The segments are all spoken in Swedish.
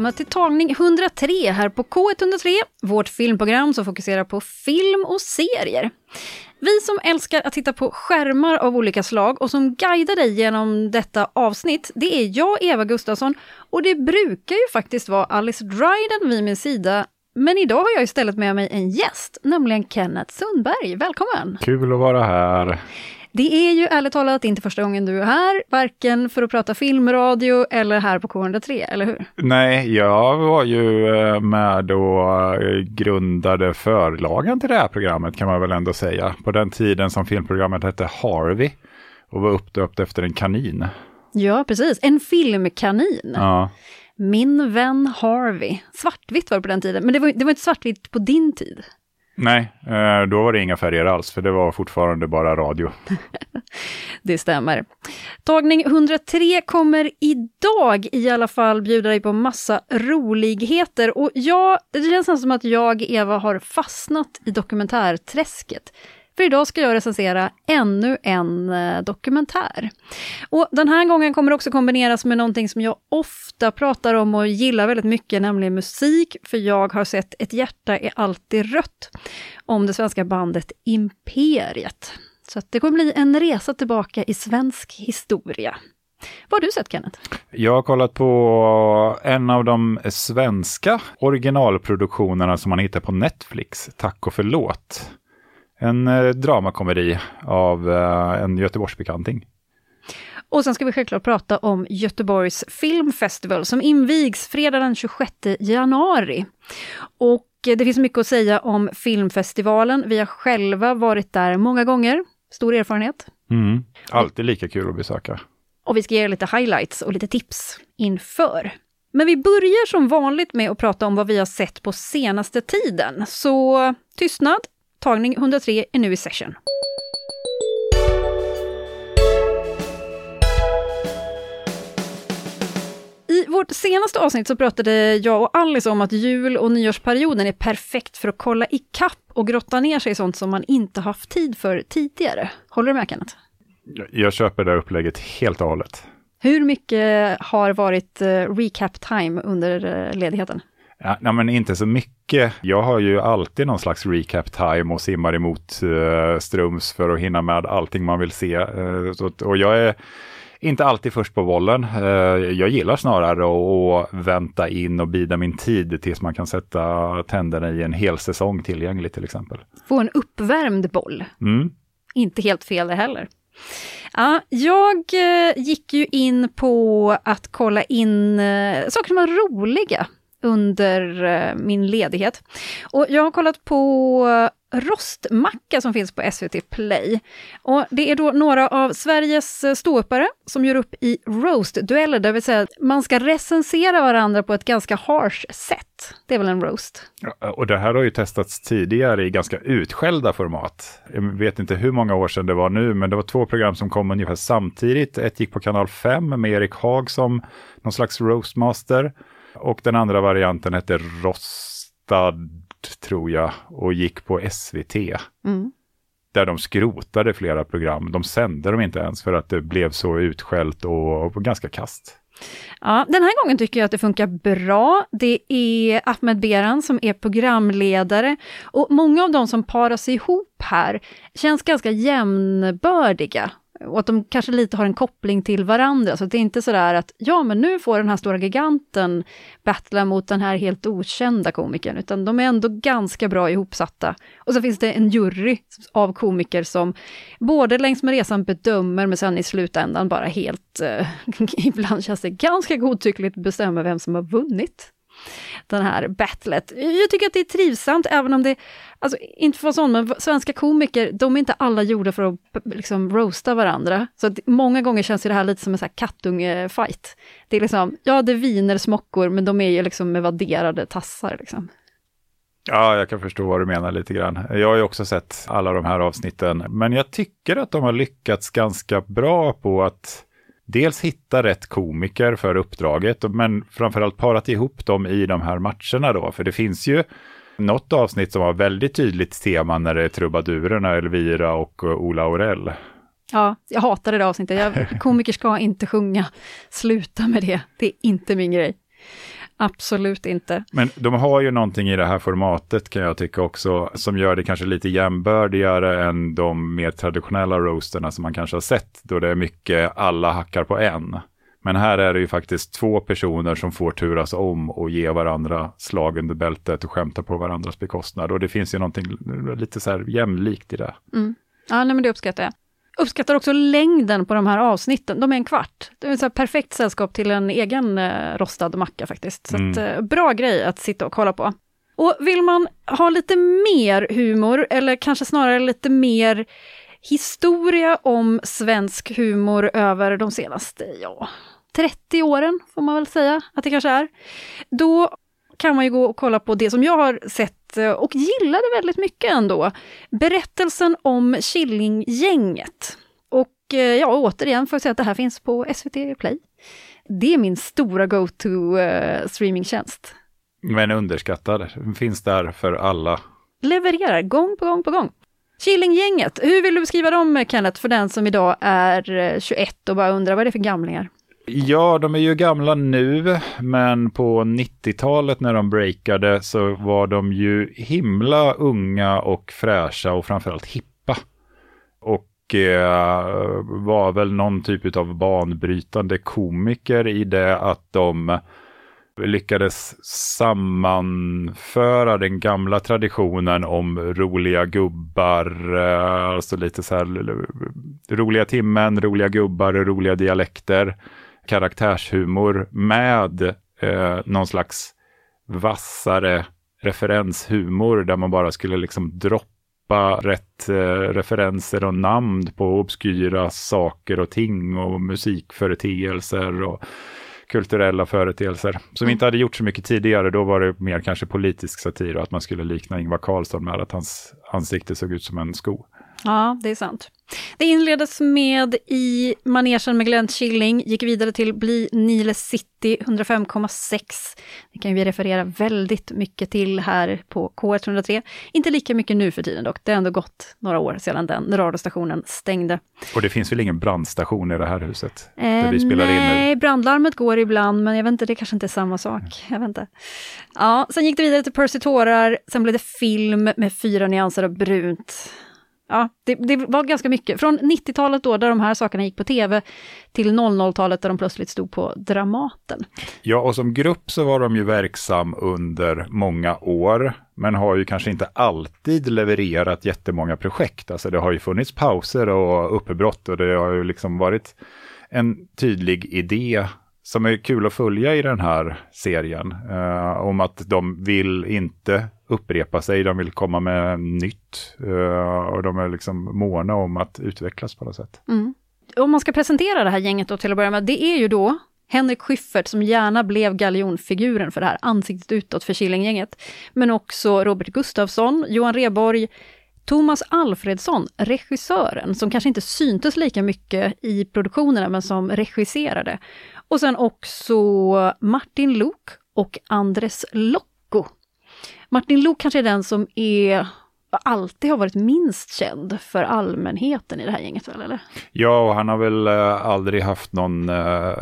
Välkomna till tagning 103 här på K103, vårt filmprogram som fokuserar på film och serier. Vi som älskar att titta på skärmar av olika slag och som guidar dig genom detta avsnitt, det är jag, Eva Gustafsson, och det brukar ju faktiskt vara Alice Dryden vid min sida. Men idag har jag istället med mig en gäst, nämligen Kenneth Sundberg. Välkommen! Kul att vara här. Det är ju ärligt talat inte första gången du är här, varken för att prata filmradio eller här på K103, eller hur? Nej, jag var ju eh, med och eh, grundade förlagen till det här programmet kan man väl ändå säga. På den tiden som filmprogrammet hette Harvey och var uppdöpt efter en kanin. Ja, precis. En filmkanin. Ja. Min vän Harvey. Svartvitt var det på den tiden, men det var, det var inte svartvitt på din tid. Nej, eh, då var det inga färger alls, för det var fortfarande bara radio. det stämmer. Tagning 103 kommer idag i alla fall bjuda dig på massa roligheter. Och ja, det känns som att jag, Eva, har fastnat i dokumentärträsket. För idag ska jag recensera ännu en eh, dokumentär. Och den här gången kommer det också kombineras med någonting som jag ofta pratar om och gillar väldigt mycket, nämligen musik. För jag har sett Ett hjärta är alltid rött om det svenska bandet Imperiet. Så det kommer bli en resa tillbaka i svensk historia. Vad har du sett Kenneth? Jag har kollat på en av de svenska originalproduktionerna som man hittar på Netflix, Tack och förlåt. En eh, dramakomedi av eh, en Göteborgsbekanting. Och sen ska vi självklart prata om Göteborgs filmfestival som invigs fredag den 26 januari. Och eh, det finns mycket att säga om filmfestivalen. Vi har själva varit där många gånger. Stor erfarenhet. Mm. Alltid lika kul att besöka. Och vi ska ge er lite highlights och lite tips inför. Men vi börjar som vanligt med att prata om vad vi har sett på senaste tiden. Så tystnad, Tagning 103 är nu i session. I vårt senaste avsnitt så pratade jag och Alice om att jul och nyårsperioden är perfekt för att kolla i kapp och grotta ner sig i sånt som man inte haft tid för tidigare. Håller du med Kenneth? Jag köper det upplägget helt och hållet. Hur mycket har varit uh, recap time under uh, ledigheten? Ja, nej, men inte så mycket. Jag har ju alltid någon slags recap time och simmar emot uh, strums för att hinna med allting man vill se. Uh, så, och jag är inte alltid först på bollen. Uh, jag gillar snarare att, att vänta in och bida min tid tills man kan sätta tänderna i en hel säsong tillgänglig till exempel. Få en uppvärmd boll. Mm. Inte helt fel det heller. Ja, jag gick ju in på att kolla in saker som var roliga under eh, min ledighet. Och jag har kollat på Rostmacka som finns på SVT Play. Och det är då några av Sveriges eh, ståuppare som gör upp i roast-dueller, det vill säga att man ska recensera varandra på ett ganska harsh sätt. Det är väl en roast? och det här har ju testats tidigare i ganska utskällda format. Jag vet inte hur många år sedan det var nu, men det var två program som kom ungefär samtidigt. Ett gick på kanal 5 med Erik Haag som någon slags roastmaster. Och den andra varianten hette Rostad, tror jag, och gick på SVT. Mm. Där de skrotade flera program. De sände dem inte ens för att det blev så utskällt och, och ganska kast. Ja, den här gången tycker jag att det funkar bra. Det är Ahmed Beran som är programledare och många av de som paras ihop här känns ganska jämnbördiga och att de kanske lite har en koppling till varandra, så det är inte sådär att ja, men nu får den här stora giganten battla mot den här helt okända komikern, utan de är ändå ganska bra ihopsatta. Och så finns det en jury av komiker som både längs med resan bedömer, men sen i slutändan bara helt, eh, ibland känns det ganska godtyckligt, bestämmer vem som har vunnit den här battlet. Jag tycker att det är trivsamt, även om det, alltså inte för sån, men svenska komiker, de är inte alla gjorda för att liksom roasta varandra. Så att många gånger känns det här lite som en kattunge-fight. Det är liksom, ja det viner smockor, men de är ju liksom med vadderade tassar liksom. Ja, jag kan förstå vad du menar lite grann. Jag har ju också sett alla de här avsnitten, men jag tycker att de har lyckats ganska bra på att dels hitta rätt komiker för uppdraget, men framförallt parat ihop dem i de här matcherna då, för det finns ju något avsnitt som har väldigt tydligt tema när det är trubadurerna Elvira och eh, Ola Aurell. Ja, jag hatar det där avsnittet. Jag, komiker ska inte sjunga. Sluta med det. Det är inte min grej. Absolut inte. Men de har ju någonting i det här formatet kan jag tycka också, som gör det kanske lite jämbördigare än de mer traditionella roasterna som man kanske har sett, då det är mycket alla hackar på en. Men här är det ju faktiskt två personer som får turas om och ge varandra slag under bältet och skämta på varandras bekostnad. Och det finns ju någonting lite så här jämlikt i det. Mm. Ja, nej, men det uppskattar jag. Uppskattar också längden på de här avsnitten, de är en kvart. Det är ett perfekt sällskap till en egen eh, rostad macka faktiskt. Så mm. att, eh, bra grej att sitta och kolla på. Och vill man ha lite mer humor, eller kanske snarare lite mer historia om svensk humor över de senaste, ja, 30 åren får man väl säga att det kanske är. Då kan man ju gå och kolla på det som jag har sett eh, och gillade väldigt mycket ändå. Berättelsen om Killinggänget. Och eh, ja, återigen får jag säga att det här finns på SVT Play. Det är min stora go-to uh, streamingtjänst. Men underskattad, finns där för alla. Levererar gång på gång på gång. Killinggänget, hur vill du beskriva dem Kenneth, för den som idag är 21 och bara undrar vad det är för gamlingar? Ja, de är ju gamla nu, men på 90-talet när de breakade så var de ju himla unga och fräscha och framförallt hippa. Och eh, var väl någon typ av banbrytande komiker i det att de lyckades sammanföra den gamla traditionen om roliga gubbar, eh, alltså lite så här roliga timmen, roliga gubbar, och roliga dialekter karaktärshumor med eh, någon slags vassare referenshumor där man bara skulle liksom droppa rätt eh, referenser och namn på obskyra saker och ting och musikföreteelser och kulturella företeelser som inte hade gjort så mycket tidigare. Då var det mer kanske politisk satir och att man skulle likna Ingvar Carlsson med att hans ansikte såg ut som en sko. Ja, det är sant. Det inleddes med i manegen med Glenn Killing, gick vidare till Bli Nile City 105,6. Det kan vi referera väldigt mycket till här på K103. Inte lika mycket nu för tiden dock, det har ändå gått några år sedan den radiostationen stängde. Och det finns väl ingen brandstation i det här huset? Eh, där vi spelar nej, in brandlarmet går ibland, men jag vet inte, det kanske inte är samma sak. Jag vet inte. Ja, sen gick det vidare till Percy Tårar, sen blev det film med fyra nyanser av brunt. Ja, det, det, var ganska mycket. Från 90-talet då, där de här sakerna gick på tv, till 00-talet där de plötsligt stod på Dramaten. Ja, och som grupp så var de ju verksam under många år, men har ju kanske inte alltid levererat jättemånga projekt. Alltså det har ju funnits pauser och uppbrott och det har ju liksom varit en tydlig idé som är kul att följa i den här serien. Eh, om att de vill inte upprepa sig, de vill komma med nytt uh, och de är liksom måna om att utvecklas på något sätt. Mm. Om man ska presentera det här gänget då till att börja med, det är ju då Henrik Schyffert som gärna blev galjonfiguren för det här ansiktet utåt för Killinggänget. Men också Robert Gustafsson, Johan Reborg, Thomas Alfredsson, regissören, som kanske inte syntes lika mycket i produktionerna, men som regisserade. Och sen också Martin Lok och Andres Locko Martin Lok kanske är den som är alltid har varit minst känd för allmänheten i det här gänget väl, eller? Ja, och han har väl äh, aldrig haft någon äh,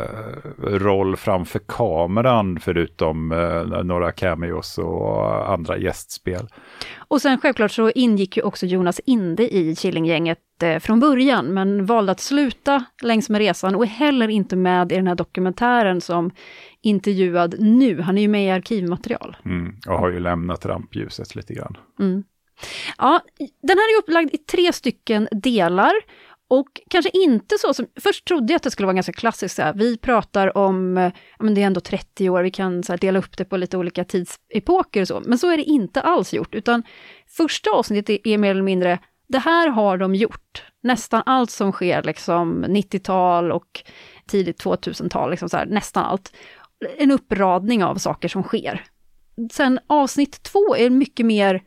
roll framför kameran förutom äh, några cameos och andra gästspel. Och sen självklart så ingick ju också Jonas Inde i Killinggänget från början, men valde att sluta längs med resan och är heller inte med i den här dokumentären som intervjuad nu. Han är ju med i arkivmaterial. Mm, och har ju lämnat rampljuset lite grann. Mm. Ja, den här är upplagd i tre stycken delar. Och kanske inte så som, först trodde jag att det skulle vara ganska klassiskt, så här, vi pratar om, ja men det är ändå 30 år, vi kan så här, dela upp det på lite olika tidsepoker och så, men så är det inte alls gjort, utan första avsnittet är mer eller mindre, det här har de gjort. Nästan allt som sker, liksom 90-tal och tidigt 2000-tal, liksom så här, nästan allt. En uppradning av saker som sker. Sen avsnitt två är mycket mer,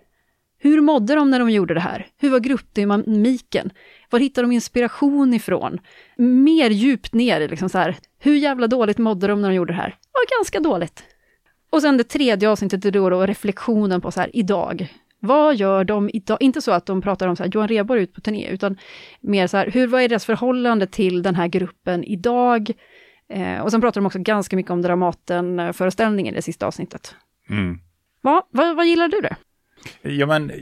hur mådde de när de gjorde det här? Hur var gruppdynamiken? Var hittade de inspiration ifrån? Mer djupt ner, liksom så här, hur jävla dåligt mådde de när de gjorde det här? Ja, ganska dåligt. Och sen det tredje avsnittet är då, då reflektionen på så här, idag. Vad gör de idag? Inte så att de pratar om så här, Johan Rheborg ut på turné, utan mer så här, hur, vad är deras förhållande till den här gruppen idag? Eh, och sen pratar de också ganska mycket om Dramaten-föreställningen i det sista avsnittet. Mm. Va, vad, vad gillar du det? Ja, men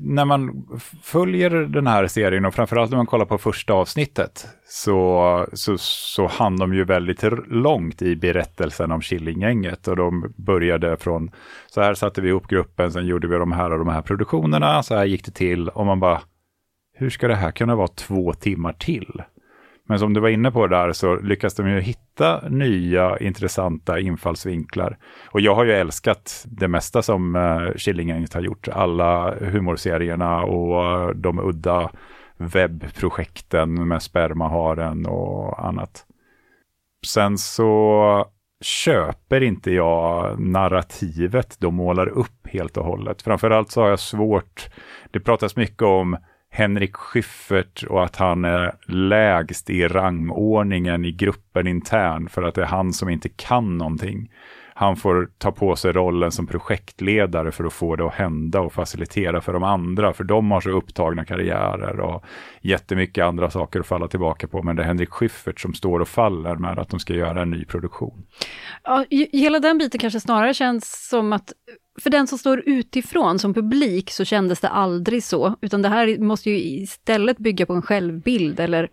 när man följer den här serien och framförallt när man kollar på första avsnittet så, så, så hann de ju väldigt långt i berättelsen om Killinggänget och de började från så här satte vi ihop gruppen, sen gjorde vi de här och de här produktionerna, så här gick det till och man bara hur ska det här kunna vara två timmar till? Men som du var inne på där så lyckas de ju hitta nya intressanta infallsvinklar. Och jag har ju älskat det mesta som eh, uh, Killinggänget har gjort. Alla humorserierna och eh, de udda webbprojekten med spermaharen och annat. Sen så köper inte jag narrativet de målar upp helt och hållet. Framförallt så har jag svårt, det pratas mycket om Henrik Schyffert och att han är lägst i rangordningen i gruppen intern för att det är han som inte kan någonting. Han får ta på sig rollen som projektledare för att få det att hända och facilitera för de andra, för de har så upptagna karriärer och jättemycket andra saker att falla tillbaka på. Men det är Henrik Schyffert som står och faller med att de ska göra en ny produktion. Ja, hela den biten kanske snarare känns som att för den som står utifrån som publik så kändes det aldrig så, utan det här måste ju istället bygga på en självbild eller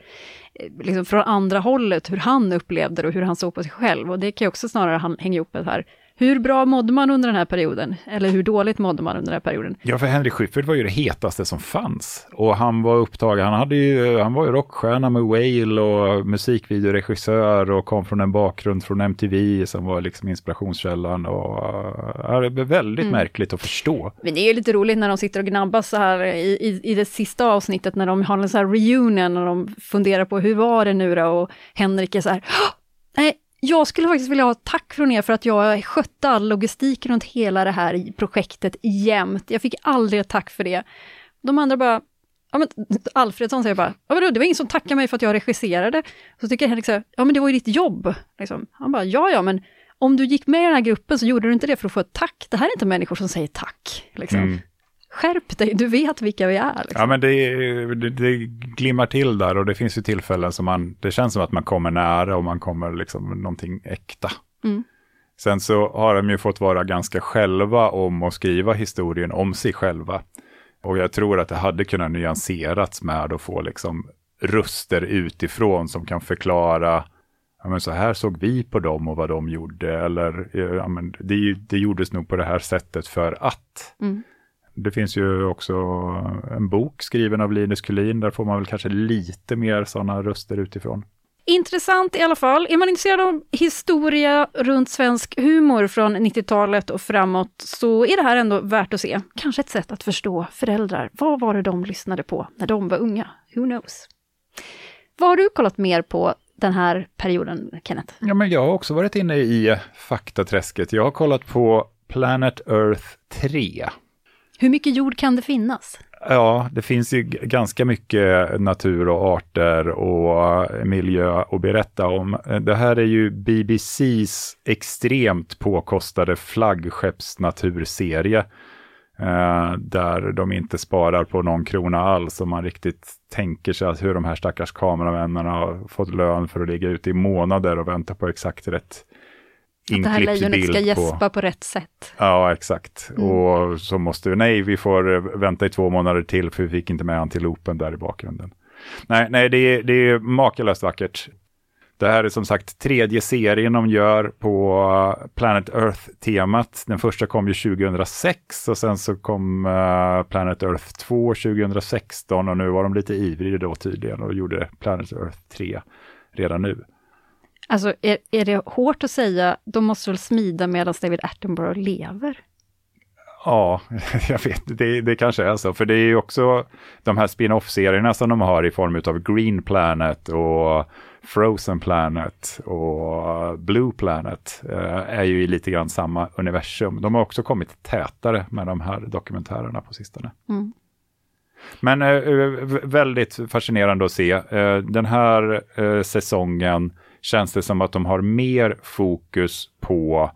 liksom från andra hållet, hur han upplevde det och hur han såg på sig själv. Och det kan ju också snarare hänga ihop med det här hur bra mådde man under den här perioden? Eller hur dåligt mådde man under den här perioden? Ja, för Henrik Schyffert var ju det hetaste som fanns. Och han var upptagen, han, hade ju, han var ju rockstjärna med Whale och musikvideoregissör och kom från en bakgrund från MTV som var liksom inspirationskällan. Och, ja, det är väldigt mm. märkligt att förstå. Men det är ju lite roligt när de sitter och gnabbas så här i, i, i det sista avsnittet när de har en så här reunion och de funderar på hur var det nu då? Och Henrik är så här, nej, jag skulle faktiskt vilja ha tack från er för att jag skötte all logistik runt hela det här projektet jämt. Jag fick aldrig ett tack för det. De andra bara, ja men Alfredsson säger bara, ja men det var ingen som tackade mig för att jag regisserade. Så tycker Henrik så här, ja men det var ju ditt jobb. Liksom. Han bara, ja ja men om du gick med i den här gruppen så gjorde du inte det för att få ett tack. Det här är inte människor som säger tack. Liksom. Mm skärp dig, du vet vilka vi är. Liksom. Ja, men det, det, det, glimmar till där och det finns ju tillfällen som man, det känns som att man kommer nära och man kommer liksom någonting äkta. Mm. Sen så har de ju fått vara ganska själva om att skriva historien om sig själva. Och jag tror att det hade kunnat nyanserats med att få liksom röster utifrån som kan förklara ja, men så här såg vi på dem och vad de gjorde. Eller ja, men det, det gjordes nog på det här sättet för att. Mm. Det finns ju också en bok skriven av Linus Kulin, där får man väl kanske lite mer sådana röster utifrån. Intressant i alla fall. Är man intresserad av historia runt svensk humor från 90-talet och framåt så är det här ändå värt att se. Kanske ett sätt att förstå föräldrar. Vad var det de lyssnade på när de var unga? Who knows? Vad har du kollat mer på den här perioden, Kenneth? Ja, men jag har också varit inne i faktaträsket. Jag har kollat på Planet Earth 3. Hur mycket jord kan det finnas? Ja, det finns ju ganska mycket natur och arter och eh, miljö att berätta om. Eh, det här är ju BBCs extremt påkostade flaggskeppsnaturserie. Eh, där de inte sparar på någon krona alls om man riktigt tänker sig att hur de här stackars kameramännen har fått lön för att ligga ute i månader och vänta på exakt rätt att det här lejonet ska gäspa på... på rätt sätt. Ja, exakt. Mm. Och så måste vi, nej, vi får eh, vänta i två månader till för vi fick inte med antilopen där i bakgrunden. Nej, nej det, är, det är makalöst vackert. Det här är som sagt tredje serien de gör på Planet Earth-temat. Den första kom ju 2006 och sen så kom uh, Planet Earth 2 2016 och nu var de lite ivriga då tydligen och gjorde Planet Earth 3 redan nu. Alltså är, är det hårt att säga, de måste väl smida medan David Attenborough lever? Ja, jag vet, det, det kanske är så, för det är ju också de här spin-off-serierna som de har i form av Green Planet och Frozen Planet och Blue Planet eh, är ju i lite grann samma universum. De har också kommit tätare med de här dokumentärerna på sistone. Mm. Men eh, väldigt fascinerande att se. Eh, den här eh, säsongen känns det som att de har mer fokus på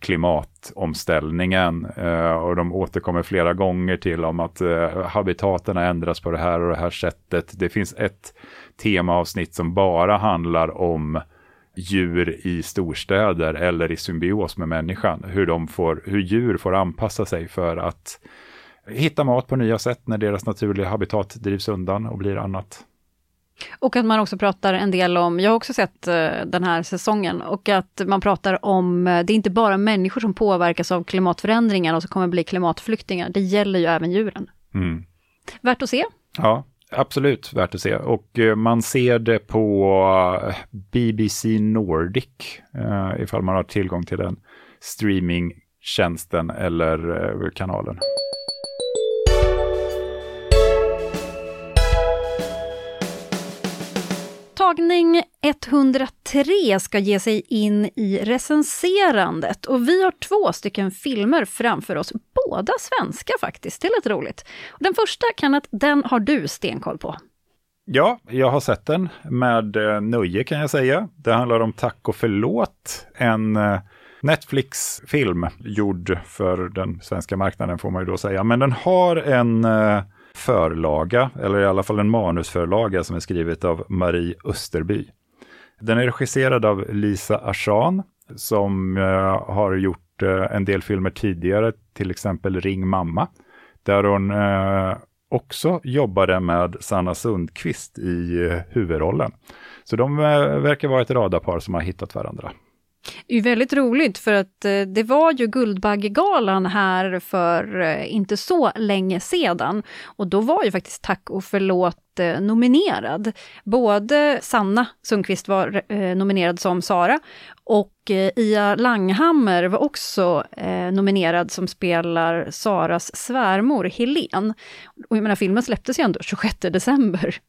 klimatomställningen eh, och de återkommer flera gånger till om att eh, habitaten ändras på det här och det här sättet. Det finns ett temaavsnitt som bara handlar om djur i storstäder eller i symbios med människan. Hur, de får, hur djur får anpassa sig för att hitta mat på nya sätt när deras naturliga habitat drivs undan och blir annat. Och att man också pratar en del om, jag har också sett uh, den här säsongen, och att man pratar om, uh, det är inte bara människor som påverkas av klimatförändringar och som kommer bli klimatflyktingar, det gäller ju även djuren. Mm. Värt att se. Ja, absolut värt att se. Och uh, man ser det på BBC Nordic, ifall man har tillgång till den streamingtjänsten eller kanalen. Tagning 103 ska ge sig in i recenserandet och vi har två stycken filmer framför oss, båda svenska faktiskt, det ett roligt. Den första kan att den har du stenkoll på. Ja, jag har sett den med eh, nöje kan jag säga. Det handlar om Tack och förlåt, en eh, Netflix-film gjord för den svenska marknaden får man ju då säga. Men den har en eh, förlaga, eller i alla fall en manusförlaga som är skrivet av Marie Österby. Den är regisserad av Lisa Ashan som eh, har gjort eh, en del filmer tidigare, till exempel Ring mamma, där hon eh, också jobbade med Sanna Sundqvist i huvudrollen. Så de verkar vara ett radarpar som har hittat varandra. Det är väldigt roligt för att eh, det var ju Guldbaggegalan här för eh, inte så länge sedan. Och då var ju faktiskt Tack och förlåt eh, nominerad. Både Sanna Sundqvist var nominerad som Sara och Ia Langhammer var också nominerad som spelar Saras svärmor Helen. Och jag menar filmen släpptes ju ändå 26 december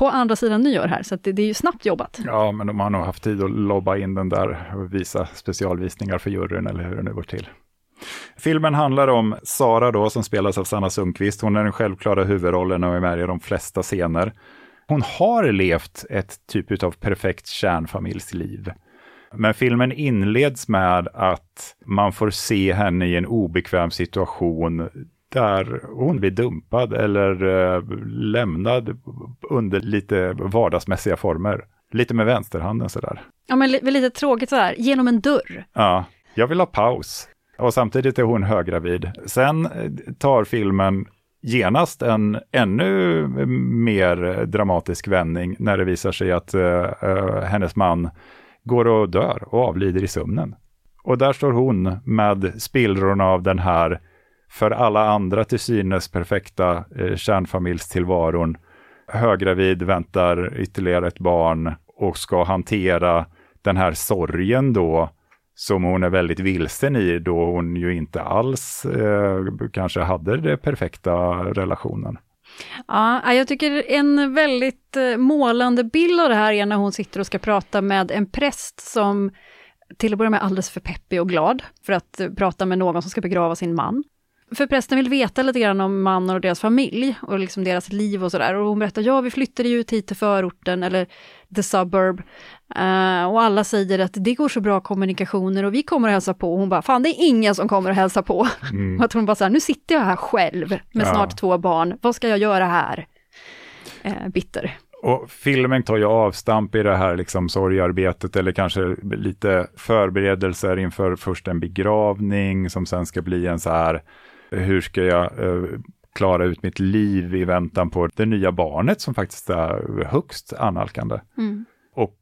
på andra sidan nyår här, så det, det, är ju snabbt jobbat. Ja, men de har nog haft tid att lobba in den där och visa specialvisningar för juryn eller hur det nu går till. Filmen handlar om Sara då, som spelas av Sanna Sundqvist. Hon är den självklara huvudrollen och är med i de flesta scener. Hon har levt ett typ av perfekt kärnfamiljsliv. Men filmen inleds med att man får se henne i en obekväm situation där hon blir dumpad eller eh, lämnad under lite vardagsmässiga former. Lite med vänsterhanden sådär. Ja, men lite tråkigt sådär, genom en dörr. Ja, jag vill ha paus. Och samtidigt är hon höggravid. Sen eh, tar filmen genast en ännu mer dramatisk vändning när det visar sig att uh, hennes man går och dör och avlider i sömnen. Och där står hon med spillrorna av den här för alla andra till synes perfekta eh, kärnfamiljstillvaron. Höggravid, väntar ytterligare ett barn och ska hantera den här sorgen då som hon är väldigt vilsen i då hon ju inte alls eh, kanske hade den perfekta relationen. Ja, jag tycker en väldigt eh, målande bild av det här är när hon sitter och ska prata med en präst som till att börja med alldeles för peppig och glad för att eh, prata med någon som ska begrava sin man. För prästen vill veta lite grann om mannen och deras familj och liksom deras liv och sådär. Och hon berättar, ja vi flyttade ju hit till förorten eller the suburb. Uh, och alla säger att det går så bra kommunikationer och vi kommer att hälsa på. Och hon bara, fan det är ingen som kommer att hälsa på. Mm. Och att hon bara så här, nu sitter jag här själv med ja. snart två barn, vad ska jag göra här? Uh, bitter. Och filmen tar ju avstamp i det här liksom sorgarbetet eller kanske lite förberedelser inför först en begravning som sen ska bli en så här hur ska jag eh, klara ut mitt liv i väntan på det nya barnet som faktiskt är högst annalkande. Mm. Och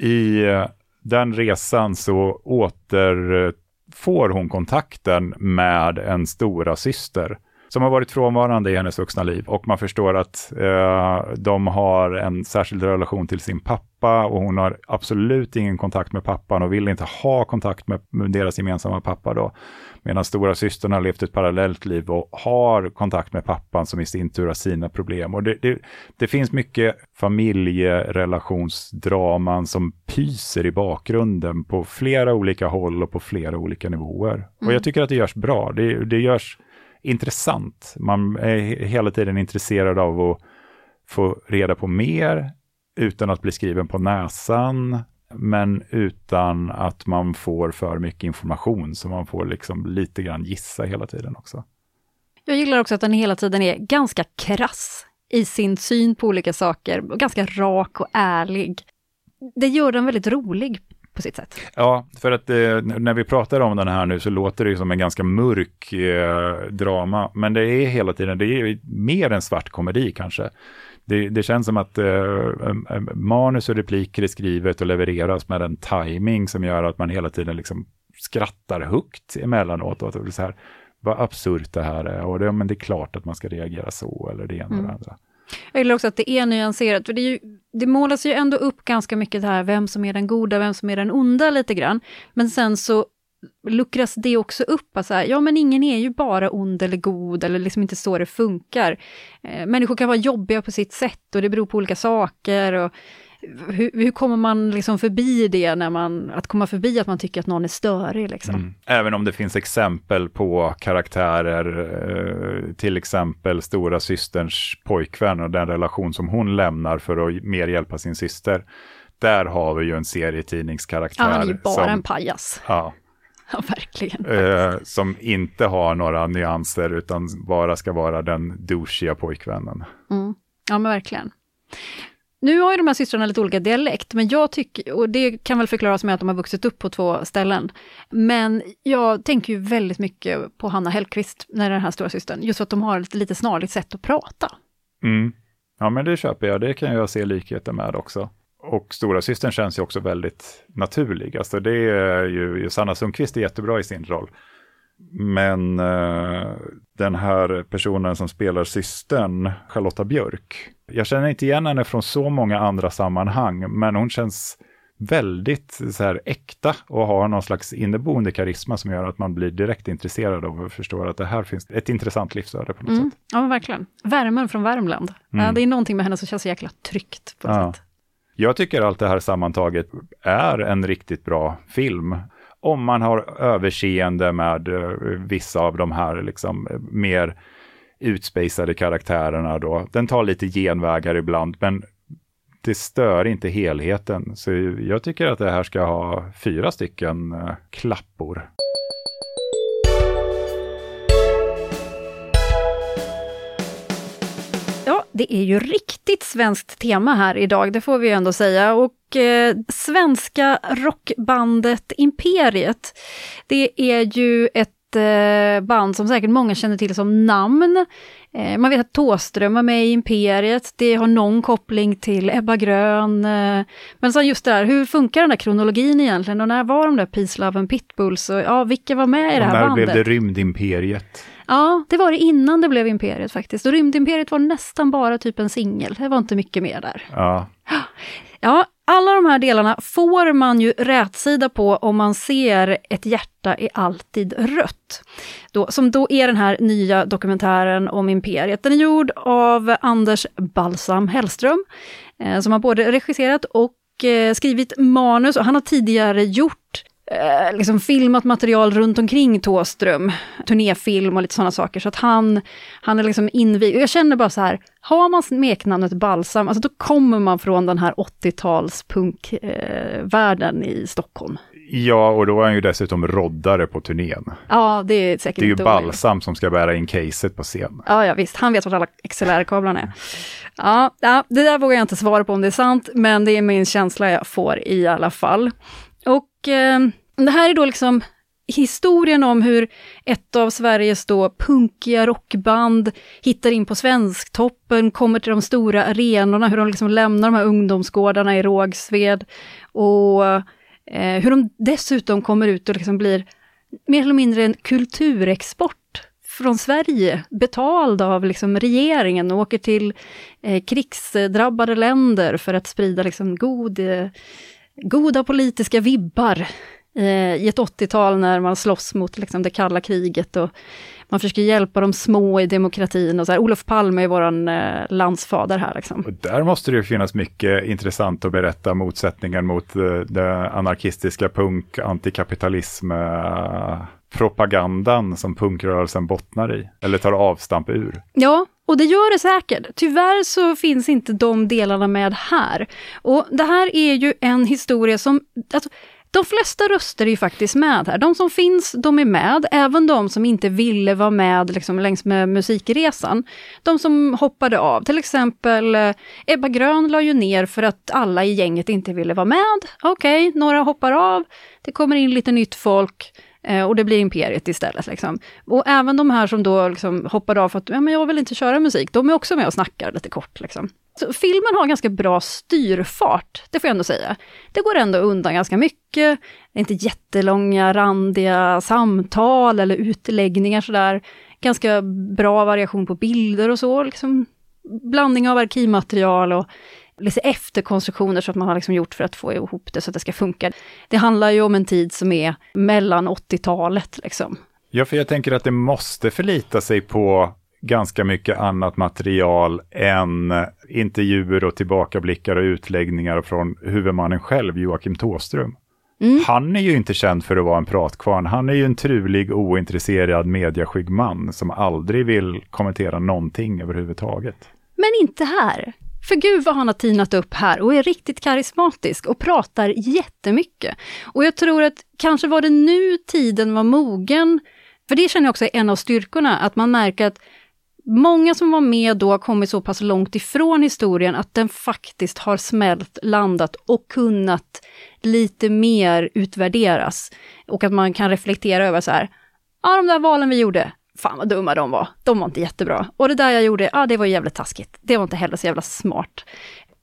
I eh, den resan så återfår hon kontakten med en stora syster som har varit frånvarande i hennes vuxna liv och man förstår att eh, de har en särskild relation till sin pappa och hon har absolut ingen kontakt med pappan och vill inte ha kontakt med, med deras gemensamma pappa då. Medan stora systern har levt ett parallellt liv och har kontakt med pappan som i sin tur har sina problem. Och det, det, det finns mycket familjerelationsdraman som pyser i bakgrunden på flera olika håll och på flera olika nivåer. Mm. Och jag tycker att det görs bra. Det, det görs intressant. Man är hela tiden intresserad av att få reda på mer utan att bli skriven på näsan, men utan att man får för mycket information, så man får liksom lite grann gissa hela tiden också. Jag gillar också att den hela tiden är ganska krass i sin syn på olika saker, ganska rak och ärlig. Det gör den väldigt rolig på sitt sätt. Ja, för att eh, när vi pratar om den här nu så låter det som en ganska mörk eh, drama, men det är hela tiden, det är mer en svart komedi kanske. Det, det känns som att eh, manus och repliker är skrivet och levereras med en timing som gör att man hela tiden liksom skrattar högt emellanåt. Och det så här, vad absurt det här är och det, men det är klart att man ska reagera så eller det ena mm. och det andra. Jag gillar också att det är nyanserat, för det, är ju, det målas ju ändå upp ganska mycket det här, vem som är den goda, vem som är den onda lite grann. Men sen så luckras det också upp, alltså här, ja men ingen är ju bara ond eller god, eller liksom inte så det funkar. Eh, människor kan vara jobbiga på sitt sätt och det beror på olika saker. Och, hur, hur, kommer man liksom förbi det, när man, att komma förbi att man tycker att någon är störig? Liksom? Mm. Även om det finns exempel på karaktärer, eh, till exempel stora systerns pojkvän och den relation som hon lämnar för att mer hjälpa sin syster. Där har vi ju en serietidningskaraktär. Ja, han är ju bara som, en pajas. Ja. Ja, verkligen. Eh, som inte har några nyanser utan bara ska vara den douchiga pojkvännen. Mm. Ja, men verkligen. Nu har ju de här systrarna lite olika dialekt, men jag tycker, och det kan väl förklaras med att de har vuxit upp på två ställen. Men jag tänker ju väldigt mycket på Hanna Hellqvist, när den här stora systern, just för att de har ett lite snarligt sätt att prata. Mm. Ja, men det köper jag, det kan jag se likheter med också. Och stora systern känns ju också väldigt naturlig, alltså det är ju, Sanna Sundqvist är jättebra i sin roll. Men uh, den här personen som spelar systern, Charlotta Björk, jag känner inte igen henne från så många andra sammanhang, men hon känns väldigt så här äkta och har någon slags inneboende karisma som gör att man blir direkt intresserad av och förstår att det här finns ett intressant livsöde på något mm. sätt. Ja, verkligen. Värmen från Värmland. Mm. Ja, det är någonting med henne som känns så jäkla tryggt på något ja. sätt. Jag tycker allt det här sammantaget är en riktigt bra film om man har överseende med eh, vissa av de här liksom, eh, mer utspejsade karaktärerna då. Den tar lite genvägar ibland, men det stör inte helheten. Så jag tycker att det här ska ha fyra stycken eh, klappor. Det är ju riktigt svenskt tema här idag, det får vi ändå säga. Och eh, svenska rockbandet Imperiet, det är ju ett eh, band som säkert många känner till som namn. Eh, man vet att Tåström var med i Imperiet, det har någon koppling till Ebba Grön. Eh, men sen just det här, hur funkar den där kronologin egentligen och när var de där Peace, Love and Pitbulls och ja, vilka var med i det här bandet? När blev det Rymdimperiet? Ja, det var det innan det blev Imperiet faktiskt. Och Rymdimperiet var nästan bara typ en singel, det var inte mycket mer där. Ja. Ja, alla de här delarna får man ju rätsida på om man ser Ett hjärta är alltid rött. Då, som då är den här nya dokumentären om Imperiet. Den är gjord av Anders Balsam Hellström, eh, som har både regisserat och eh, skrivit manus. Och han har tidigare gjort eh, liksom filmat material runt omkring Tåström, turnéfilm och lite sådana saker. Så att han, han är liksom invigd. Jag känner bara så här, har man smeknamnet Balsam, alltså då kommer man från den här 80-tals punkvärlden eh, i Stockholm. Ja, och då är han ju dessutom roddare på turnén. Ja, det är säkert Det är ju Balsam som ska bära in caset på scen. Ja, ja visst, han vet vart alla XLR-kablarna är. Ja, ja, det där vågar jag inte svara på om det är sant, men det är min känsla jag får i alla fall. Och eh, det här är då liksom historien om hur ett av Sveriges då punkiga rockband hittar in på Svensktoppen, kommer till de stora arenorna, hur de liksom lämnar de här ungdomsgårdarna i Rågsved och eh, hur de dessutom kommer ut och liksom blir mer eller mindre en kulturexport från Sverige, betald av liksom regeringen och åker till eh, krigsdrabbade länder för att sprida liksom god, eh, goda politiska vibbar i ett 80-tal när man slåss mot liksom, det kalla kriget och man försöker hjälpa de små i demokratin och så här. Olof Palme är våran eh, landsfader här. Liksom. Och där måste det finnas mycket intressant att berätta motsättningen mot eh, det anarkistiska punk, antikapitalism, eh, propagandan som punkrörelsen bottnar i, eller tar avstamp ur. Ja, och det gör det säkert. Tyvärr så finns inte de delarna med här. Och det här är ju en historia som, alltså, de flesta röster är ju faktiskt med här. De som finns, de är med. Även de som inte ville vara med liksom, längs med musikresan. De som hoppade av. Till exempel eh, Ebba Grön la ju ner för att alla i gänget inte ville vara med. Okej, okay, några hoppar av. Det kommer in lite nytt folk. Eh, och det blir Imperiet istället. Liksom. Och även de här som då liksom hoppade av för att ja, men jag vill inte köra musik, de är också med och snackar lite kort. Liksom. Så filmen har ganska bra styrfart, det får jag ändå säga. Det går ändå undan ganska mycket. Det är inte jättelånga, randiga samtal eller utläggningar sådär. Ganska bra variation på bilder och så. Liksom blandning av arkivmaterial och lite efterkonstruktioner så att man har liksom gjort för att få ihop det så att det ska funka. Det handlar ju om en tid som är mellan 80-talet liksom. Ja, för jag tänker att det måste förlita sig på ganska mycket annat material än intervjuer och tillbakablickar och utläggningar från huvudmannen själv, Joakim Tåström. Mm. Han är ju inte känd för att vara en pratkvarn. Han är ju en trulig, ointresserad, mediaskygg man som aldrig vill kommentera någonting överhuvudtaget. Men inte här. För gud vad han har tinat upp här och är riktigt karismatisk och pratar jättemycket. Och jag tror att kanske var det nu tiden var mogen, för det känner jag också är en av styrkorna, att man märker att många som var med då har kommit så pass långt ifrån historien att den faktiskt har smält, landat och kunnat lite mer utvärderas. Och att man kan reflektera över så här, ja de där valen vi gjorde, fan vad dumma de var. De var inte jättebra. Och det där jag gjorde, ja det var jävligt taskigt. Det var inte heller så jävla smart.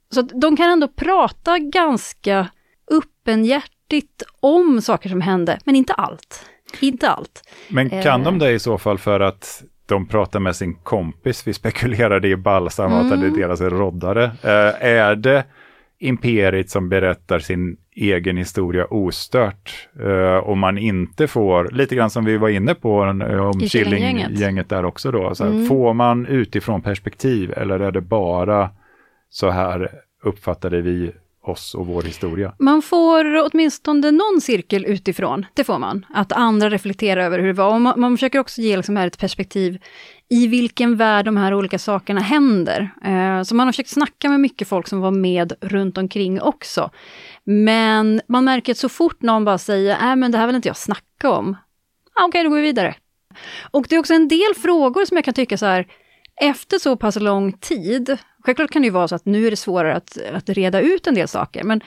Så de kan ändå prata ganska öppenhjärtigt om saker som hände, men inte allt. Inte allt. Men kan eh. de det i så fall för att de pratar med sin kompis, vi spekulerade i Balsam mm. att det är deras roddare. Eh, är det imperiet som berättar sin egen historia ostört. Uh, och man inte får, lite grann som vi var inne på uh, om Killinggänget där också då, så här, mm. får man utifrån perspektiv eller är det bara så här uppfattade vi oss och vår historia. Man får åtminstone någon cirkel utifrån, det får man. Att andra reflekterar över hur det var. Och man, man försöker också ge liksom här ett perspektiv i vilken värld de här olika sakerna händer. Eh, så man har försökt snacka med mycket folk som var med runt omkring också. Men man märker att så fort någon bara säger, nej äh, men det här vill inte jag snacka om. Ah, Okej, okay, då går vi vidare. Och det är också en del frågor som jag kan tycka så här, efter så pass lång tid, självklart kan det ju vara så att nu är det svårare att, att reda ut en del saker, men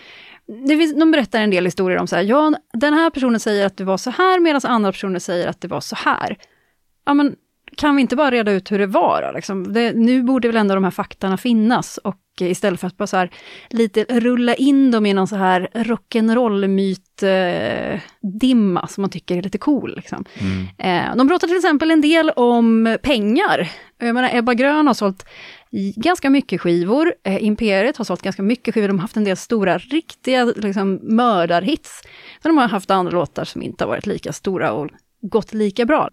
det finns, de berättar en del historier om så här, ja, den här personen säger att det var så här, medan andra personer säger att det var så här. Ja, men kan vi inte bara reda ut hur det var då? Liksom? Det, nu borde väl ändå de här faktarna finnas och istället för att bara så här, lite rulla in dem i någon så här rock'n'roll-myt-dimma som man tycker är lite cool. Liksom. Mm. Eh, de pratar till exempel en del om pengar. Jag menar, Ebba Grön har sålt ganska mycket skivor. Eh, Imperiet har sålt ganska mycket skivor. De har haft en del stora, riktiga liksom, mördarhits. Men de har haft andra låtar som inte har varit lika stora och gått lika bra.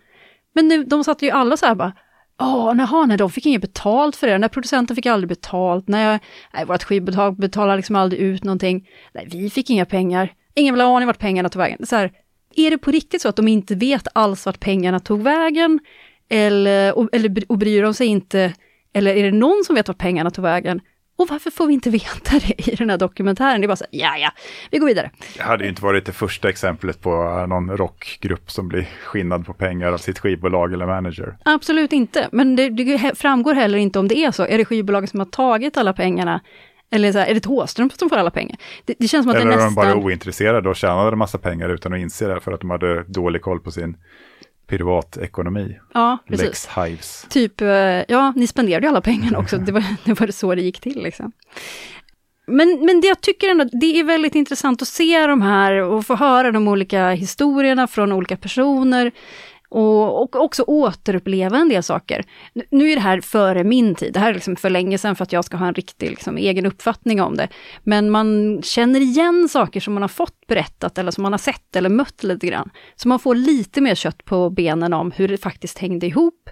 Men nu, de satt ju alla så här bara, Ja, jaha, nej, de fick inget betalt för det. Den där producenten fick aldrig betalt. Nej, nej vårt skivbolag betalar liksom aldrig ut någonting. Nej, vi fick inga pengar. Ingen vill ha aning vart pengarna tog vägen. Så här, är det på riktigt så att de inte vet alls vart pengarna tog vägen? Eller, och, eller, och bryr de sig inte? Eller är det någon som vet vart pengarna tog vägen? Och varför får vi inte veta det i den här dokumentären? Det är bara så här, ja, ja, vi går vidare. Det hade ju inte varit det första exemplet på någon rockgrupp som blir skinnad på pengar av sitt skivbolag eller manager. Absolut inte, men det, det framgår heller inte om det är så. Är det skivbolaget som har tagit alla pengarna? Eller så här, är det Thåström som får alla pengar? Det, det känns som att Eller det är nästan... de bara ointresserade och tjänade en massa pengar utan att inse det för att de hade dålig koll på sin privatekonomi. Ja, precis. Lex Hives. Typ, eh, ja, ni spenderade ju alla pengarna också, det var, det var så det gick till liksom. Men, men det jag tycker ändå, det är väldigt intressant att se de här och få höra de olika historierna från olika personer. Och, och också återuppleva en del saker. Nu- är det här före min tid, det här är liksom för länge sedan för att jag ska ha en riktig liksom, egen uppfattning om det. Men man känner igen saker som man har fått berättat eller som man har sett eller mött lite grann. Så man får lite mer kött på benen om hur det faktiskt hängde ihop.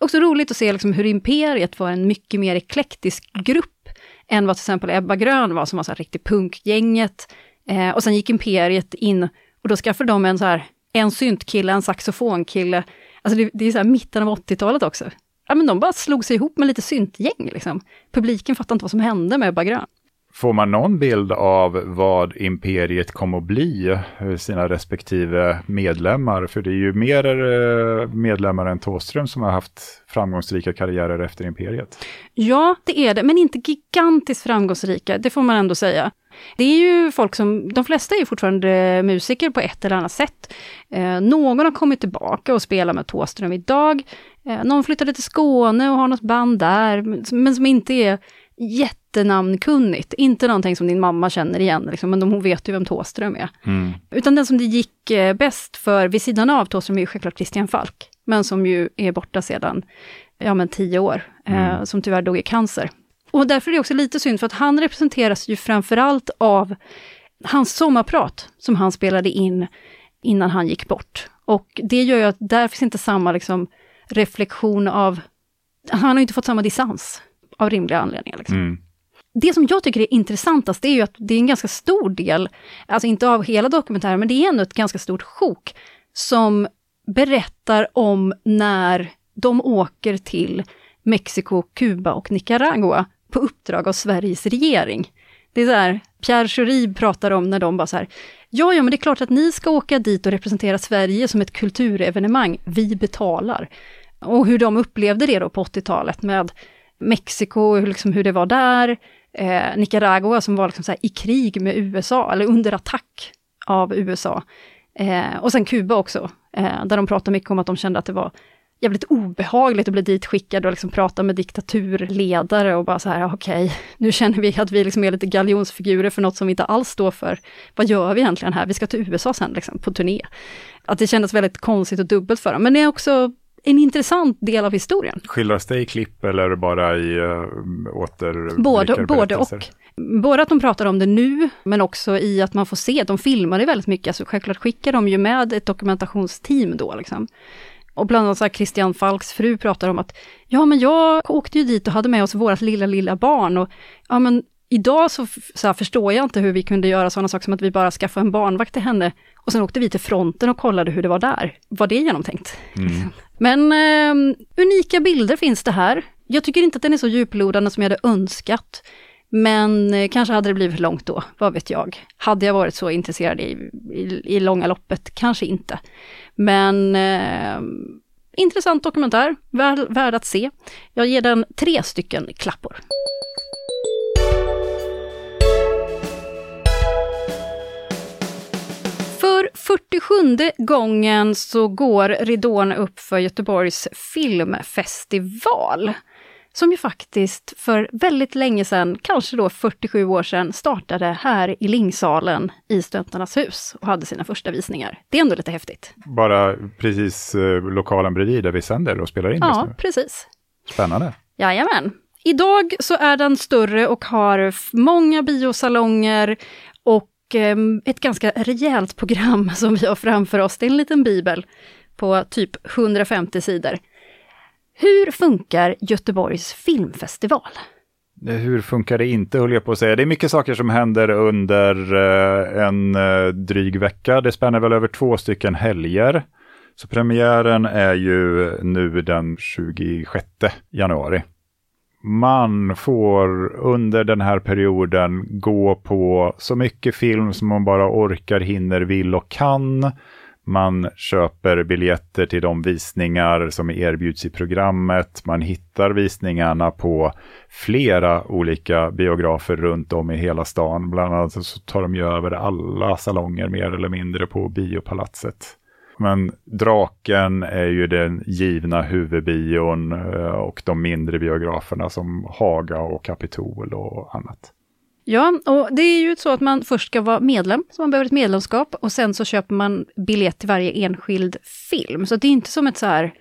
Också roligt att se liksom hur Imperiet var en mycket mer eklektisk grupp än vad till exempel Ebba Grön var, som var så här riktigt punkgänget. Eh, och sen gick Imperiet in och då skaffade de en så här, en syntkille, en saxofonkille. Alltså det, det är så här mitten av 80-talet också. Ja men de bara slog sig ihop med lite syntgäng liksom. Publiken fattade inte vad som hände med Ebba Grön. Får man någon bild av vad imperiet kommer att bli, eh, sina respektive medlemmar? För det är ju mer eh, medlemmar än Thåström som har haft framgångsrika karriärer efter imperiet. Ja, det är det, men inte gigantiskt framgångsrika, det får man ändå säga. Det är ju folk som, de flesta är ju fortfarande musiker på ett eller annat sätt. Eh, någon har kommit tillbaka och spelar med Thåström idag. Eh, någon flyttade till Skåne och har något band där, men- som inte är jättenamnkunnigt. Inte någonting som din mamma känner igen, liksom, men de, hon vet ju vem Thåström är. Utan den som det gick eh, bäst för vid sidan av Thåström är ju självklart Christian Falk, men som ju är borta sedan, ja men tio år, eh, som tyvärr dog i cancer. Och därför är det också lite synd, för att han representeras ju framförallt av hans sommarprat, som han spelade in innan han gick bort. Och det gör ju att där finns inte samma liksom, reflektion av, han har ju inte fått samma distans av rimliga anledningar. Liksom. Mm. Det som jag tycker är intressantast, det är ju att det är en ganska stor del, alltså inte av hela dokumentären, men det är ändå ett ganska stort sjok, som berättar om när de åker till Mexiko, Kuba och Nicaragua på uppdrag av Sveriges regering. Det är så här, Pierre Schori pratar om när de bara så här, ja, ja, men det är klart att ni ska åka dit och representera Sverige som ett kulturevenemang, vi betalar. Och hur de upplevde det då på 80-talet med Mexiko, liksom hur det var där, eh, Nicaragua som var liksom så här i krig med USA, eller under attack av USA. Eh, och sen Kuba också, eh, där de pratade mycket om att de kände att det var jävligt obehagligt att bli ditskickad och liksom prata med diktaturledare och bara så här, okej, nu känner vi att vi liksom är lite galjonsfigurer för något som vi inte alls står för. Vad gör vi egentligen här? Vi ska till USA sen liksom, på turné. Att det kändes väldigt konstigt och dubbelt för dem, men det är också en intressant del av historien. Skildras det i klipp eller bara i uh, åter... Både, både och. Både att de pratar om det nu, men också i att man får se, de filmar det väldigt mycket, alltså självklart skickar de ju med ett dokumentationsteam då liksom. Och bland annat så Christian Falks fru pratar om att, ja men jag åkte ju dit och hade med oss vårt lilla, lilla barn och ja men idag så, så förstår jag inte hur vi kunde göra sådana saker som att vi bara skaffade en barnvakt till henne och sen åkte vi till fronten och kollade hur det var där. Var det genomtänkt? Mm. Men eh, unika bilder finns det här. Jag tycker inte att den är så djuplodande som jag hade önskat. Men eh, kanske hade det blivit för långt då, vad vet jag. Hade jag varit så intresserad i, i, i långa loppet, kanske inte. Men eh, intressant dokumentär, värd, värd att se. Jag ger den tre stycken klappor. För 47 gången så går ridån upp för Göteborgs filmfestival. Som ju faktiskt för väldigt länge sedan, kanske då 47 år sedan, startade här i Lingsalen i Studenternas hus och hade sina första visningar. Det är ändå lite häftigt. Bara precis eh, lokalen bredvid där vi sänder och spelar in just Ja, nu. precis. Spännande. Jajamän. Idag så är den större och har många biosalonger och em, ett ganska rejält program som vi har framför oss. Det är en liten bibel på typ 150 sidor. Hur funkar Göteborgs filmfestival? Eh, hur funkar det inte, höll jag på att säga. Det är mycket saker som händer under eh, en eh, dryg vecka. Det spänner väl över två stycken helger. Så premiären är ju nu den 26 januari. Man får under den här perioden gå på så mycket film som man bara orkar, hinner, vill och kan. Man köper biljetter till de visningar som erbjuds i programmet. Man hittar visningarna på flera olika biografer runt om i hela stan. Bland annat så tar de ju över alla salonger mer eller mindre på Biopalatset. Men Draken är ju den givna huvudbion eh, och de mindre biograferna som Haga och Kapitol och annat. Ja, och det är ju så att man först ska vara medlem, så man behöver ett medlemskap, och sen så köper man biljett till varje enskild film. Så det är inte som ett så här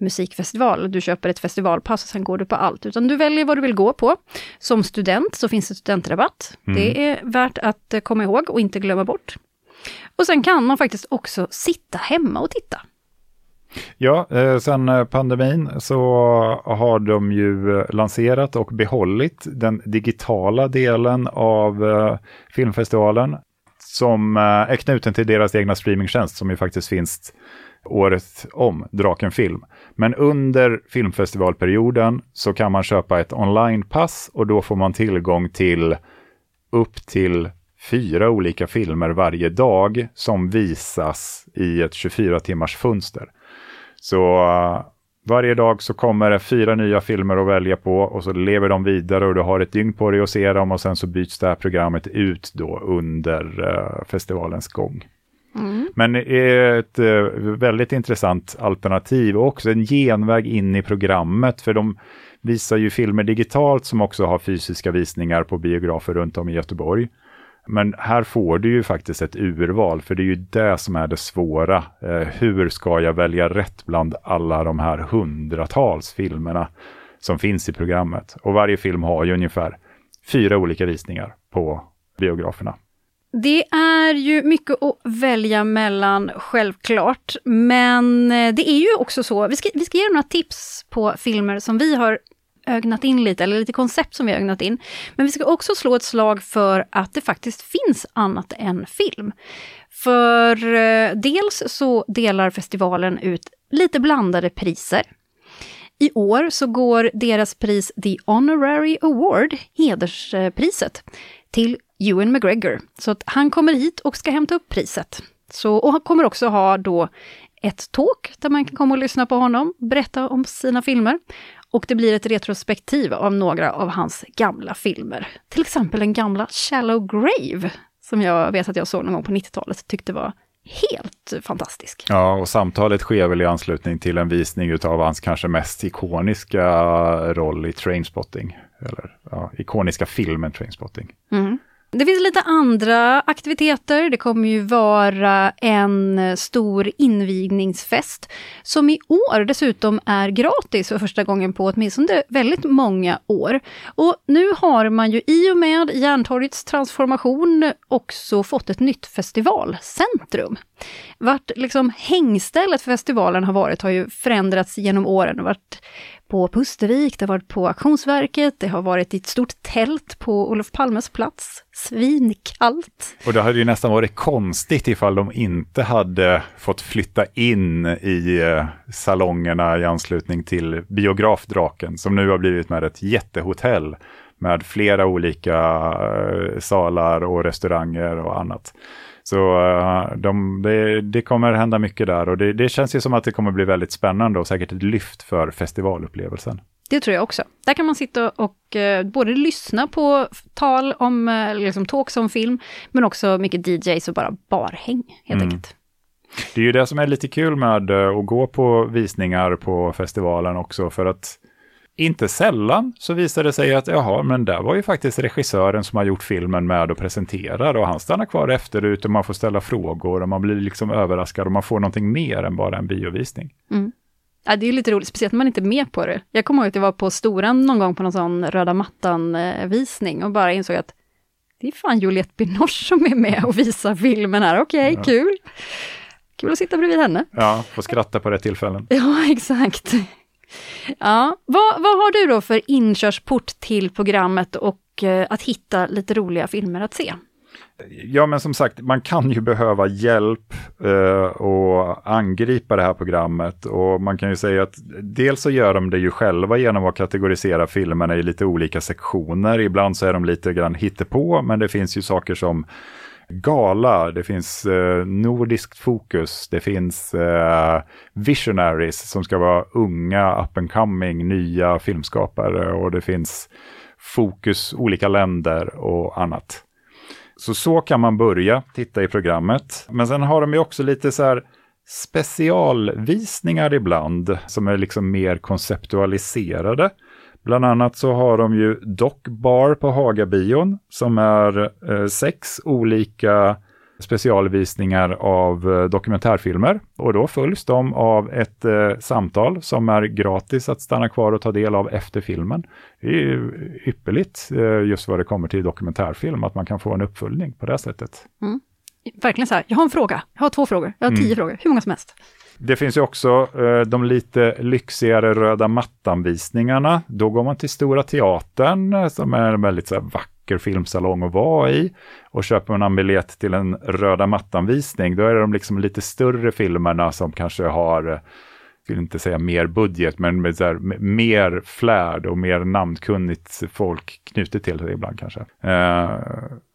musikfestival, du köper ett festivalpass och sen går du på allt, utan du väljer vad du vill gå på. Som student så finns det studentrabatt. Mm. Det är värt att komma ihåg och inte glömma bort. Och sen kan man faktiskt också sitta hemma och titta. Ja, eh, sen eh, pandemin så har de ju eh, lanserat och behållit den digitala delen av eh, filmfestivalen som är knuten till deras egna streamingtjänst som ju faktiskt finns året om, Draken Film. Men under filmfestivalperioden så kan man köpa ett onlinepass och då får man tillgång till upp till fyra olika filmer varje dag som visas i ett 24 timmars fönster. Så uh, varje dag så kommer det fyra nya filmer att välja på och så lever de vidare och du har ett dygn på dig att se dem och sen så byts det här programmet ut då under uh, festivalens gång. Mm. Men är ett uh, väldigt intressant alternativ och också en genväg in i programmet för de visar ju filmer digitalt som också har fysiska visningar på biografer runt om i Göteborg. Men här får du ju faktiskt ett urval, för det är ju det som är det svåra. Eh, hur ska jag välja rätt bland alla de här hundratals filmerna som finns i programmet? Och varje film har ju ungefär fyra olika visningar på biograferna. Det är ju mycket att välja mellan, självklart. Men eh, det är ju också så, vi ska, vi ska ge några tips på filmer som vi har ögnat in lite, eller lite koncept som vi har ögnat in. Men vi ska också slå ett slag för att det faktiskt finns annat än film. För eh, dels så delar festivalen ut lite blandade priser. I år så går deras pris The Honorary Award, hederspriset, till Ewan McGregor. Så att han kommer hit och ska hämta upp priset. Så, och han kommer också ha då ett talk där man kan komma och lyssna på honom, berätta om sina filmer. Och det blir ett retrospektiv av några av hans gamla filmer. Till exempel den gamla Shallow Grave, som jag vet att jag såg någon gång på 90-talet, tyckte var helt fantastisk. Ja, och samtalet sker väl i anslutning till en visning av hans kanske mest ikoniska roll i Trainspotting. Eller ja, ikoniska filmen Trainspotting. Mm. Det finns lite andra aktiviteter. Det kommer ju vara en stor invigningsfest som i år dessutom är gratis för första gången på åtminstone väldigt många år. Och nu har man ju i och med Järntorgets transformation också fått ett nytt festivalcentrum. Vart liksom hängstället för festivalen har varit har ju förändrats genom åren. Vart på Pustervik, det har varit på Auktionsverket, det har varit i ett stort tält på Olof Palmes plats. Svinkallt. Och det hade ju nästan varit konstigt ifall de inte hade fått flytta in i eh, salongerna i anslutning till biografdraken som nu har blivit med ett jättehotell med flera olika eh, salar och restauranger och annat. Så uh, de, det, det, kommer hända mycket där och det, det, känns ju som att det kommer bli väldigt spännande och säkert ett lyft för festivalupplevelsen. Det tror jag också. Där kan man sitta och uh, både lyssna på tal om, uh, liksom talks om film, men också mycket DJs och bara barhäng helt mm. enkelt. Det är ju det som är lite kul med att gå på visningar på festivalen också, för att inte sällan så visar det sig att jaha, men där var ju faktiskt regissören som har gjort filmen med och presenterar och han stannar kvar efterut och man får ställa frågor och man blir liksom överraskad och man får någonting mer än bara en biovisning. Mm. Ja, det är lite roligt, speciellt när man inte är med på det. Jag kommer ihåg att jag var på Storan någon gång på någon sån röda mattan-visning och bara insåg att det är fan Juliette Binoche som är med och visar filmen här. Okej, okay, ja. kul! Kul att sitta bredvid henne. Ja, få skratta på rätt tillfällen. Ja, exakt. Ja, vad, vad har du då för inkörsport till programmet och eh, att hitta lite roliga filmer att se? Ja, men som sagt, man kan ju behöva hjälp eh, och angripa det här programmet. Och man kan ju säga att dels så gör de det ju själva genom att kategorisera filmerna i lite olika sektioner. Ibland så är de lite grann hittepå, men det finns ju saker som Gala, det finns eh, Nordiskt fokus, det finns eh, Visionaries som ska vara unga, up and coming, nya filmskapare och det finns Fokus olika länder och annat. Så så kan man börja titta i programmet. Men sen har de ju också lite så här specialvisningar ibland som är liksom mer konceptualiserade. Bland annat så har de ju Doc Bar på Hagabion som är eh, sex olika specialvisningar av eh, dokumentärfilmer. Och då följs de av ett eh, samtal som är gratis att stanna kvar och ta del av efter filmen. Det är ju ypperligt eh, just vad det kommer till dokumentärfilm, att man kan få en uppföljning på det sättet. Mm. Verkligen så här, jag har en fråga, jag har två frågor, jag har tio mm. frågor, hur många som helst. Det finns ju också eh, de lite lyxigare röda mattanvisningarna. Då går man till Stora Teatern eh, som är en väldigt så här, vacker filmsalong att vara i. Och köper man en biljett till en röda mattanvisning, då är det de liksom lite större filmerna som kanske har eh, jag vill inte säga mer budget, men med, så här, mer flärd och mer namnkunnigt folk knutet till det ibland kanske. Eh,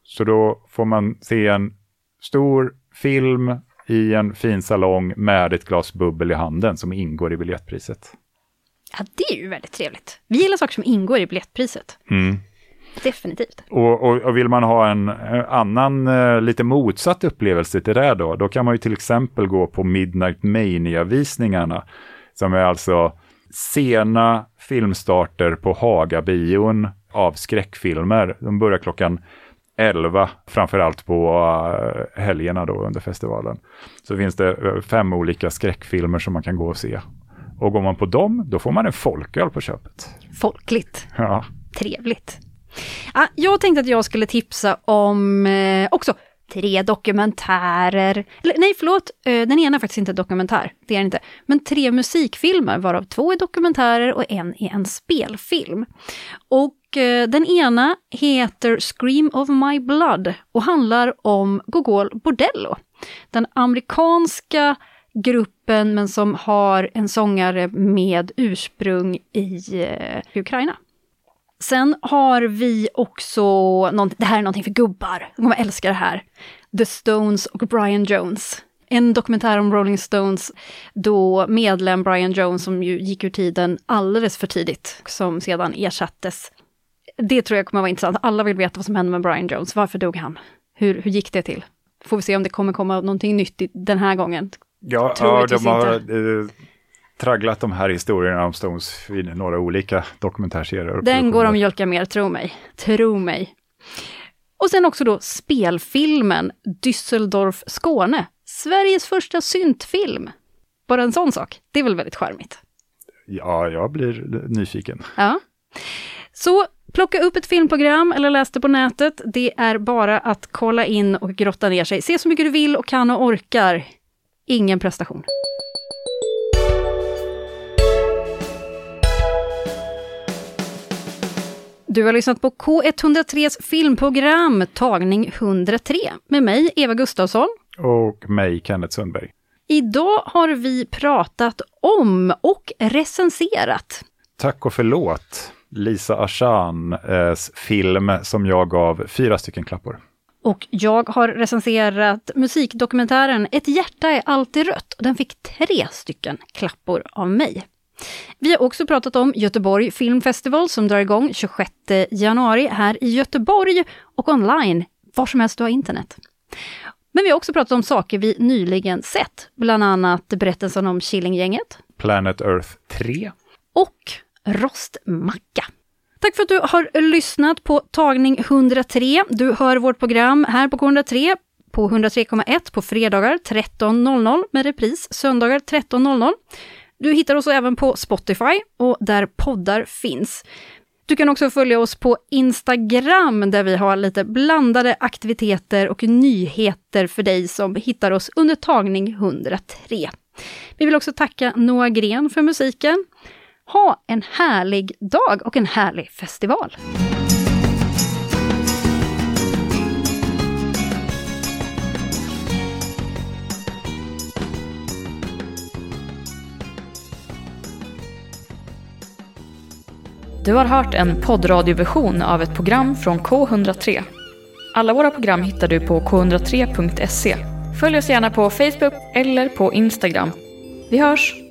så då får man se en stor film i en fin salong med ett glas bubbel i handen som ingår i biljettpriset. Ja, det är ju väldigt trevligt. Vi gillar saker som ingår i biljettpriset. Mm. Definitivt. Och, och, och, vill man ha en annan, eh, lite motsatt upplevelse till det då, då kan man ju till exempel gå på Midnight Mania-visningarna, som är alltså sena filmstarter på Hagabion av skräckfilmer. De börjar klockan 11, framförallt på uh, helgerna då under festivalen. Så finns det uh, fem olika skräckfilmer som man kan gå och se. Och går man på dem, då får man en folköl på köpet. Folkligt. Ja. Trevligt. Ah, jag tänkte att jag skulle tipsa om eh, också tre dokumentärer. Eller, nej, förlåt, eh, den ena är faktiskt inte dokumentär. Det är den inte. Men tre musikfilmer, varav två är dokumentärer och en är en spelfilm. Och eh, den ena heter Scream of My Blood och handlar om Gogol Bordello. Den amerikanska gruppen men som har en sångare med ursprung i eh, Ukraina. Sen har vi också, någon, det här är någonting för gubbar, de kommer älska det här. The Stones och Brian Jones. En dokumentär om Rolling Stones då medlem Brian Jones, som ju gick ur tiden alldeles för tidigt, som sedan ersattes. Det tror jag kommer vara intressant. Alla vill veta vad som hände med Brian Jones. Varför dog han? Hur, hur gick det till? Får vi se om det kommer komma någonting nytt den här gången. Ja, ja de har inte. tragglat de här historierna om Stones i några olika dokumentärserier. Den går de mjölka mer, tro mig. Tro mig. Och sen också då spelfilmen Düsseldorf Skåne. Sveriges första syntfilm. Bara en sån sak. Det är väl väldigt charmigt? Ja, jag blir nyfiken. Ja. Så plocka upp ett filmprogram eller läs det på nätet. Det är bara att kolla in och grotta ner sig. Se så mycket du vill och kan och orkar. Ingen prestation. Du har lyssnat på K103s filmprogram, tagning 103, med mig, Eva Gustafsson. Och mig, Kenneth Sundberg. Idag har vi pratat om och recenserat. Tack och förlåt, Lisa Ashans film som jag gav fyra stycken klappor. Och jag har recenserat musikdokumentären Ett hjärta är alltid rött. Den fick tre stycken klappor av mig. Vi har också pratat om Göteborg Film Festival som drar igång 26 januari här i Göteborg och online, var som helst du har internet. Men vi har också pratat om saker vi nyligen sett, bland annat berättelsen om Killinggänget. Planet Earth 3. Och Rostmacka. Tack för att du har lyssnat på tagning 103. Du hör vårt program här på K103 på 103,1 på fredagar 13.00 med repris söndagar 13.00. Du hittar oss även på Spotify och där poddar finns. Du kan också följa oss på Instagram där vi har lite blandade aktiviteter och nyheter för dig som hittar oss under tagning 103. Vi vill också tacka Noah Gren för musiken. Ha en härlig dag och en härlig festival! Du har hört en poddradioversion av ett program från K103. Alla våra program hittar du på k103.se. Följ oss gärna på Facebook eller på Instagram. Vi hörs!